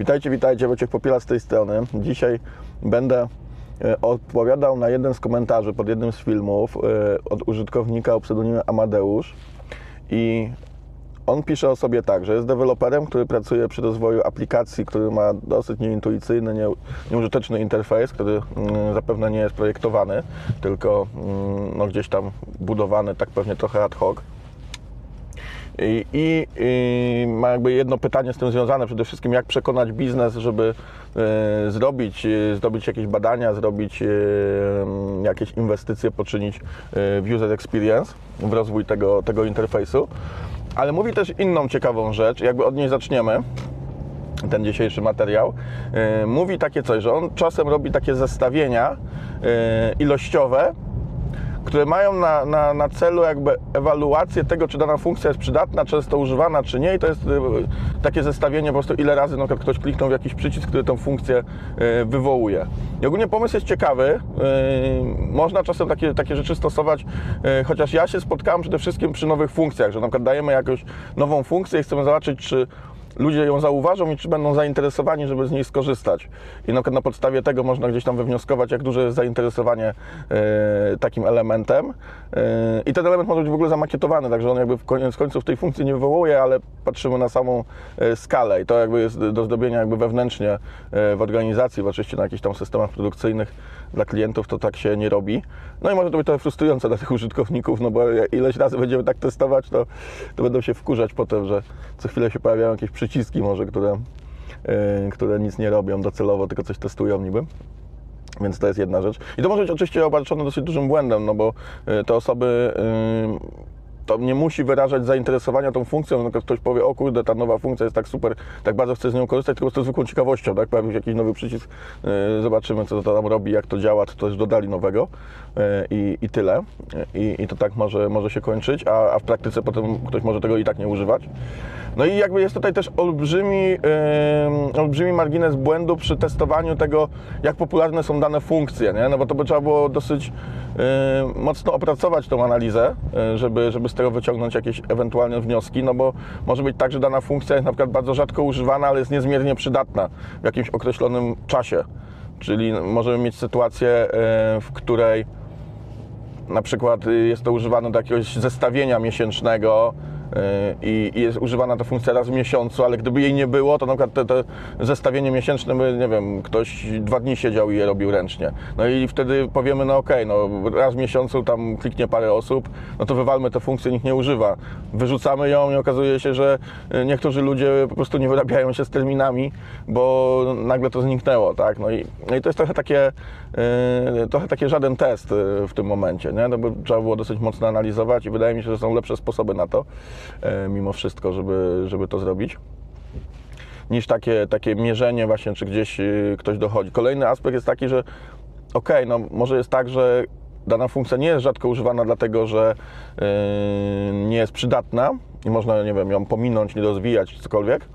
Witajcie, witajcie, Wojciech Popiela z tej strony. Dzisiaj będę e, odpowiadał na jeden z komentarzy pod jednym z filmów e, od użytkownika o pseudonimie Amadeusz i on pisze o sobie tak, że jest deweloperem, który pracuje przy rozwoju aplikacji, który ma dosyć nieintuicyjny, nie, nieużyteczny interfejs, który mm, zapewne nie jest projektowany, tylko mm, no, gdzieś tam budowany tak pewnie trochę ad hoc. I, i, I ma jakby jedno pytanie z tym związane, przede wszystkim jak przekonać biznes, żeby e, zrobić, e, zrobić jakieś badania, zrobić e, jakieś inwestycje, poczynić w user experience, w rozwój tego, tego interfejsu. Ale mówi też inną ciekawą rzecz, jakby od niej zaczniemy ten dzisiejszy materiał, mówi takie coś, że on czasem robi takie zestawienia ilościowe, które mają na, na, na celu jakby ewaluację tego, czy dana funkcja jest przydatna, często używana, czy nie. I to jest y, takie zestawienie po prostu, ile razy przykład ktoś kliknął w jakiś przycisk, który tę funkcję y, wywołuje. I ogólnie pomysł jest ciekawy. y, Można czasem takie, takie rzeczy stosować, y, chociaż ja się spotkałem przede wszystkim przy nowych funkcjach, że na przykład dajemy jakąś nową funkcję i chcemy zobaczyć, czy ludzie ją zauważą i czy będą zainteresowani, żeby z niej skorzystać. I na na podstawie tego można gdzieś tam wywnioskować, jak duże jest zainteresowanie e, takim elementem. E, I ten element może być w ogóle zamakietowany, także on jakby w koniec końców tej funkcji nie wywołuje, ale patrzymy na samą e, skalę i to jakby jest do zdobienia jakby wewnętrznie w organizacji, oczywiście na jakichś tam systemach produkcyjnych dla klientów to tak się nie robi. No i może to być trochę frustrujące dla tych użytkowników, no bo ileś razy będziemy tak testować, to, to będą się wkurzać potem, że co chwilę się pojawiają jakieś przyciski może, które, yy, które nic nie robią docelowo, tylko coś testują niby. Więc to jest jedna rzecz. I to może być oczywiście obarczone dosyć dużym błędem, no bo y, te osoby y, to nie musi wyrażać zainteresowania tą funkcją, no, tylko ktoś powie, o kurde, ta nowa funkcja jest tak super, tak bardzo chcę z nią korzystać, tylko z tą zwykłą ciekawością, tak, pojawił się jakiś nowy przycisk, y, zobaczymy, co to tam robi, jak to działa, czy coś dodali nowego y, i, i tyle. I, I to tak może, może się kończyć, a, a w praktyce potem ktoś może tego i tak nie używać. No i jakby jest tutaj też olbrzymi, yy, olbrzymi margines błędu przy testowaniu tego, jak popularne są dane funkcje, nie? No bo to by trzeba było dosyć yy, mocno opracować tą analizę, yy, żeby, żeby z tego wyciągnąć jakieś ewentualne wnioski, no bo może być tak, że dana funkcja jest na przykład bardzo rzadko używana, ale jest niezmiernie przydatna w jakimś określonym czasie. Czyli możemy mieć sytuację, yy, w której na przykład jest to używane do jakiegoś zestawienia miesięcznego i i jest używana ta funkcja raz w miesiącu, ale gdyby jej nie było, to na przykład te, te zestawienie miesięczne by, nie wiem, ktoś dwa dni siedział i je robił ręcznie. No i wtedy powiemy, no okej, no raz w miesiącu tam kliknie parę osób, no to wywalmy tę funkcję, nikt nie używa. Wyrzucamy ją i okazuje się, że y, niektórzy ludzie po prostu nie wyrabiają się z terminami, bo nagle to zniknęło, tak? No i, no i to jest trochę takie, yy, trochę takie żaden test w tym momencie, nie? No bo trzeba było dosyć mocno analizować i wydaje mi się, że są lepsze sposoby na to, mimo wszystko, żeby, żeby to zrobić niż takie, takie mierzenie właśnie, czy gdzieś yy, ktoś dochodzi. Kolejny aspekt jest taki, że okej, no może jest tak, że dana funkcja nie jest rzadko używana dlatego, że yy, nie jest przydatna i można, nie wiem, ją pominąć, nie rozwijać, cokolwiek,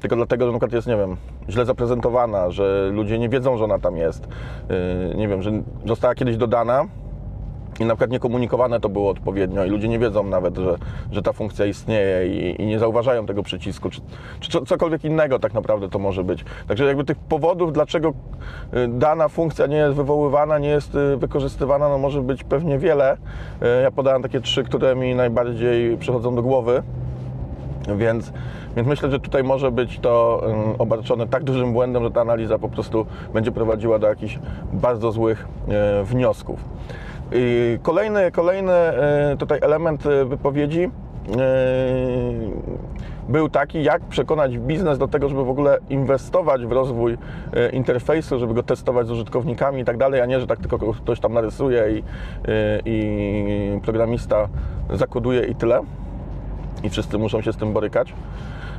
tylko dlatego, że na przykład jest, nie wiem, źle zaprezentowana, że ludzie nie wiedzą, że ona tam jest, yy, nie wiem, że została kiedyś dodana i na przykład niekomunikowane to było odpowiednio i ludzie nie wiedzą nawet, że, że ta funkcja istnieje i, i nie zauważają tego przycisku, czy, czy co- cokolwiek innego tak naprawdę to może być. Także jakby tych powodów, dlaczego y, dana funkcja nie jest wywoływana, nie jest y, wykorzystywana, no może być pewnie wiele. Y, Ja podałem takie trzy, które mi najbardziej przychodzą do głowy. Więc, więc myślę, że tutaj może być to obarczone tak dużym błędem, że ta analiza po prostu będzie prowadziła do jakichś bardzo złych wniosków. Kolejny, kolejny e, tutaj element e, wypowiedzi e, był taki, jak przekonać biznes do tego, żeby w ogóle inwestować w rozwój interfejsu, żeby go testować z użytkownikami i tak dalej, a nie, że tak tylko ktoś tam narysuje i, i programista zakoduje i tyle i wszyscy muszą się z tym borykać.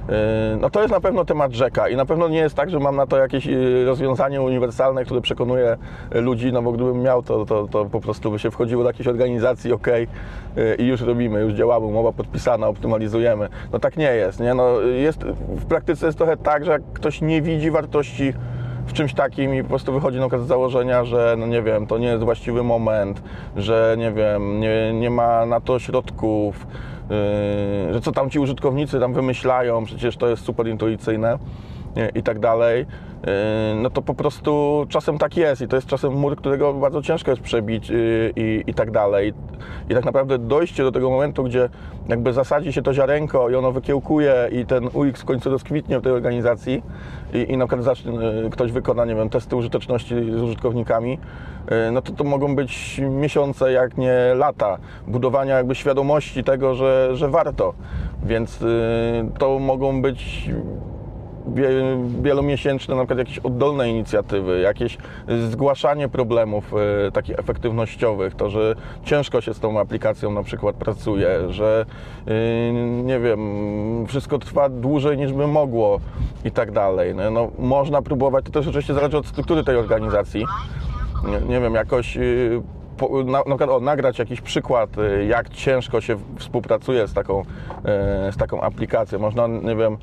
Yy, No to jest na pewno temat rzeka i na pewno nie jest tak, że mam na to jakieś yy, rozwiązanie uniwersalne, które przekonuje ludzi, no bo gdybym miał, to, to, to po prostu by się wchodziło do jakiejś organizacji, ok, yy, i już robimy, już działamy, umowa podpisana, optymalizujemy. No tak nie jest, nie? No jest, w praktyce jest trochę tak, że jak ktoś nie widzi wartości w czymś takim i po prostu wychodzi na z założenia, że no nie wiem, to nie jest właściwy moment, że nie wiem, nie, nie ma na to środków, że co tam ci użytkownicy tam wymyślają, przecież to jest super intuicyjne, e, i tak dalej, e, no to po prostu czasem tak jest i to jest czasem mur, którego bardzo ciężko jest przebić e, i, i tak dalej. I tak naprawdę dojście do tego momentu, gdzie jakby zasadzi się to ziarenko i ono wykiełkuje i ten UX w końcu rozkwitnie w tej organizacji i, i na przykład zacznie, ktoś wykona, nie wiem, testy użyteczności z użytkownikami, no to to mogą być miesiące, jak nie lata budowania jakby świadomości tego, że, że warto. Więc to mogą być wielomiesięczne, na przykład jakieś oddolne inicjatywy, jakieś zgłaszanie problemów e, takich efektywnościowych, to, że ciężko się z tą aplikacją na przykład pracuje, że e, nie wiem, wszystko trwa dłużej niż by mogło i tak dalej. No, no można próbować, to też oczywiście zależy od struktury tej organizacji. Nie, nie wiem, jakoś y, na, na przykład o, nagrać jakiś przykład, jak ciężko się współpracuje z taką, e, z taką aplikacją. Można, nie wiem,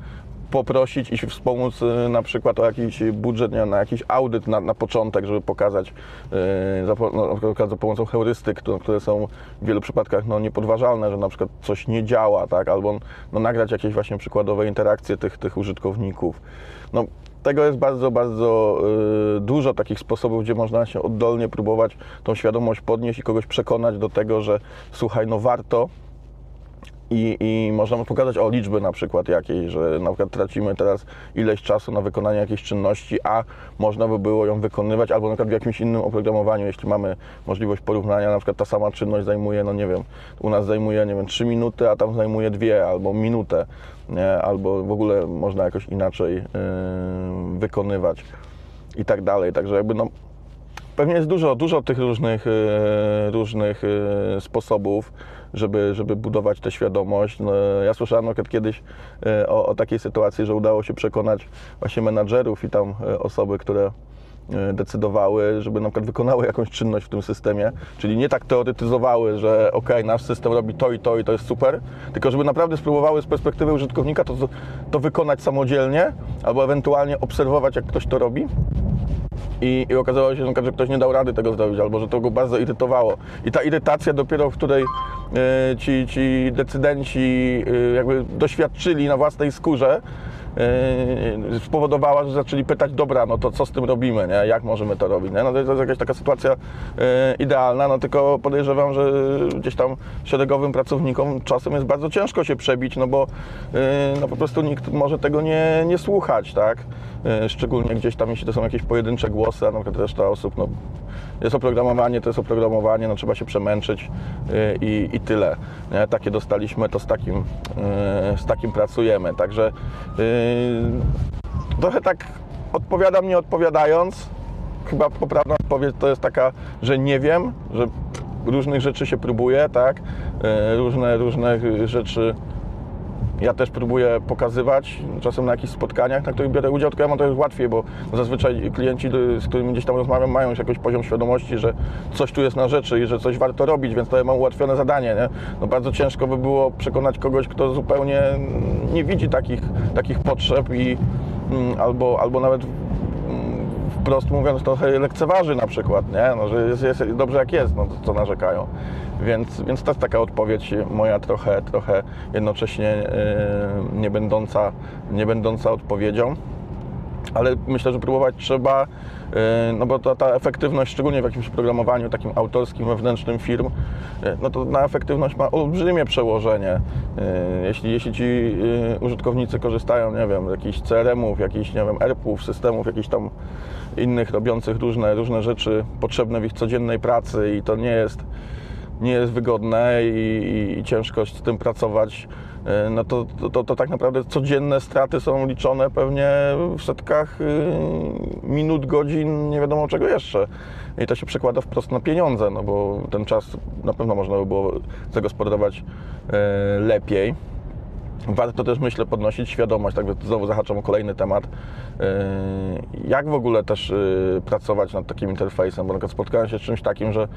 poprosić i wspomóc y, na przykład o jakiś budżet, na jakiś audyt na, na początek, żeby pokazać yy, za, no, za pomocą heurystyk, które, które są w wielu przypadkach no, niepodważalne, że na przykład coś nie działa, tak, albo no, nagrać jakieś właśnie przykładowe interakcje tych, tych użytkowników. No, tego jest bardzo, bardzo yy, dużo takich sposobów, gdzie można się oddolnie próbować tą świadomość podnieść i kogoś przekonać do tego, że słuchaj, no warto, i, i można pokazać o liczby na przykład jakiejś, że na przykład tracimy teraz ileś czasu na wykonanie jakiejś czynności, a można by było ją wykonywać albo na przykład w jakimś innym oprogramowaniu, jeśli mamy możliwość porównania, na przykład ta sama czynność zajmuje, no nie wiem, u nas zajmuje, nie wiem, 3 minuty, a tam zajmuje 2 albo minutę, nie? albo w ogóle można jakoś inaczej yy, wykonywać i tak dalej, także jakby no Pewnie jest dużo, dużo tych różnych, yy, różnych yy, sposobów żeby, żeby budować tę świadomość. No, ja słyszałem nawet kiedyś e, o, o takiej sytuacji, że udało się przekonać właśnie menadżerów i tam e, osoby, które e, decydowały, żeby na przykład wykonały jakąś czynność w tym systemie, czyli nie tak teoretyzowały, że ok, nasz system robi to i to i to jest super, tylko żeby naprawdę spróbowały z perspektywy użytkownika to, to wykonać samodzielnie, albo ewentualnie obserwować, jak ktoś to robi i, i okazało się, że ktoś nie dał rady tego zrobić, albo że to go bardzo irytowało. I ta irytacja dopiero, w której ci, ci decydenci y, jakby doświadczyli na własnej skórze, Yy, spowodowała, że zaczęli pytać, dobra, no to co z tym robimy, nie? jak możemy to robić. Nie? No to jest jakaś taka sytuacja idealna, no tylko podejrzewam, że gdzieś tam szeregowym pracownikom czasem jest bardzo ciężko się przebić, no bo no po prostu nikt może tego nie, nie słuchać, tak? Szczególnie gdzieś tam, jeśli to są jakieś pojedyncze głosy, a na przykład reszta osób, no jest oprogramowanie, to jest oprogramowanie, no trzeba się przemęczyć i, i tyle. Nie? Takie dostaliśmy, to z takim, z takim pracujemy. Także trochę tak odpowiadam nie odpowiadając. Chyba poprawna odpowiedź to jest taka, że nie wiem, że różnych rzeczy się próbuje, tak? Różne, różne rzeczy ja też próbuję pokazywać, czasem na jakichś spotkaniach, na których biorę udział, tylko ja mam to jest łatwiej, bo zazwyczaj klienci, z którymi gdzieś tam rozmawiam, mają już jakiś poziom świadomości, że coś tu jest na rzeczy i że coś warto robić, więc to ja mam ułatwione zadanie. Nie? No bardzo ciężko by było przekonać kogoś, kto zupełnie nie widzi takich, takich potrzeb i mm, albo, albo nawet wprost mówiąc trochę lekceważy na przykład, nie? No, że jest, jest dobrze jak jest, no to co narzekają. Więc, więc to jest taka odpowiedź moja trochę, trochę jednocześnie e, nie będąca, nie będąca odpowiedzią. Ale myślę, że próbować trzeba, e, no bo ta, ta efektywność, szczególnie w jakimś programowaniu takim autorskim, wewnętrznym firm, e, no to na efektywność ma olbrzymie przełożenie. Jeśli, jeśli ci użytkownicy korzystają, nie wiem, z jakichś CRM-ów, jakichś, nie wiem, ERP-ów, systemów, jakichś tam innych robiących różne, różne rzeczy potrzebne w ich codziennej pracy i to nie jest nie jest wygodne i, i z tym pracować, e, no to, to, to, tak naprawdę codzienne straty są liczone pewnie w setkach y, minut, godzin, nie wiadomo czego jeszcze. I to się przekłada wprost na pieniądze, no bo ten czas na pewno można by było zagospodarować e, lepiej. Warto też, myślę, podnosić świadomość, tak znowu zahaczam o kolejny temat, yy, jak w ogóle też yy, pracować nad takim interfejsem, bo na przykład spotkałem się z czymś takim, że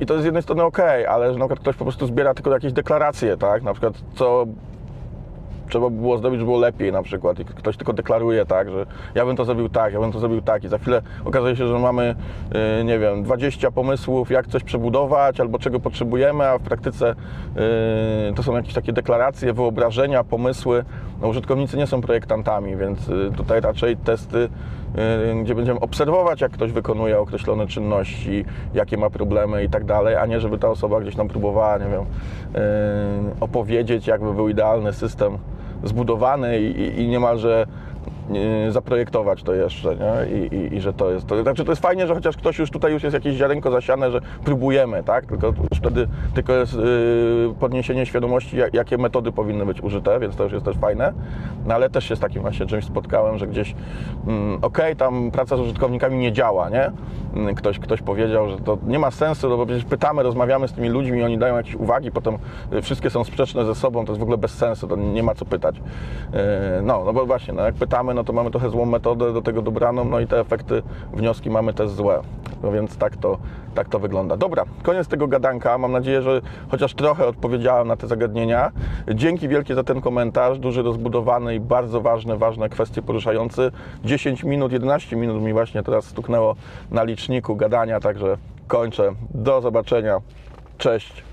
i to jest z jednej strony ok, ale że na przykład ktoś po prostu zbiera tylko jakieś deklaracje, tak, na przykład co trzeba by było zrobić, żeby było lepiej na przykład. I ktoś tylko deklaruje tak, że ja bym to zrobił tak, ja bym to zrobił tak. I za chwilę okazuje się, że mamy, y, nie wiem, 20 pomysłów, jak coś przebudować albo czego potrzebujemy, a w praktyce y, to są jakieś takie deklaracje, wyobrażenia, pomysły, no, użytkownicy nie są projektantami, więc y, tutaj raczej testy, y, gdzie będziemy obserwować, jak ktoś wykonuje określone czynności, jakie ma problemy i tak dalej, a nie żeby ta osoba gdzieś tam próbowała, nie wiem, y, opowiedzieć, jakby był idealny system zbudowany i, i- niemalże zaprojektować to jeszcze, nie? I, i, I że to jest. To, znaczy to jest fajnie, że chociaż ktoś już tutaj już jest jakieś ziarenko zasiane, że próbujemy, tak? Tylko wtedy tylko jest y, podniesienie świadomości, jak, jakie metody powinny być użyte, więc to już jest też fajne. No ale też się z takim właśnie czymś spotkałem, że gdzieś mm, okej, tam praca z użytkownikami nie działa, nie? Mm, Ktoś, ktoś powiedział, że to nie ma sensu, no bo przecież pytamy, rozmawiamy z tymi ludźmi, oni dają jakieś uwagi, potem y, wszystkie są sprzeczne ze sobą, to jest w ogóle bez sensu, to nie ma co pytać. Yy, No, no bo właśnie, no jak pytamy, no to mamy trochę złą metodę do tego dobraną, no i te efekty, wnioski mamy też złe. No więc tak to, tak to wygląda. Dobra, koniec tego gadanka. Mam nadzieję, że chociaż trochę odpowiedziałem na te zagadnienia. Dzięki wielkie za ten komentarz, duży, rozbudowany i bardzo ważne, ważne kwestie poruszający. 10 minut, 11 minut mi właśnie teraz stuknęło na liczniku gadania, także kończę. Do zobaczenia. Cześć.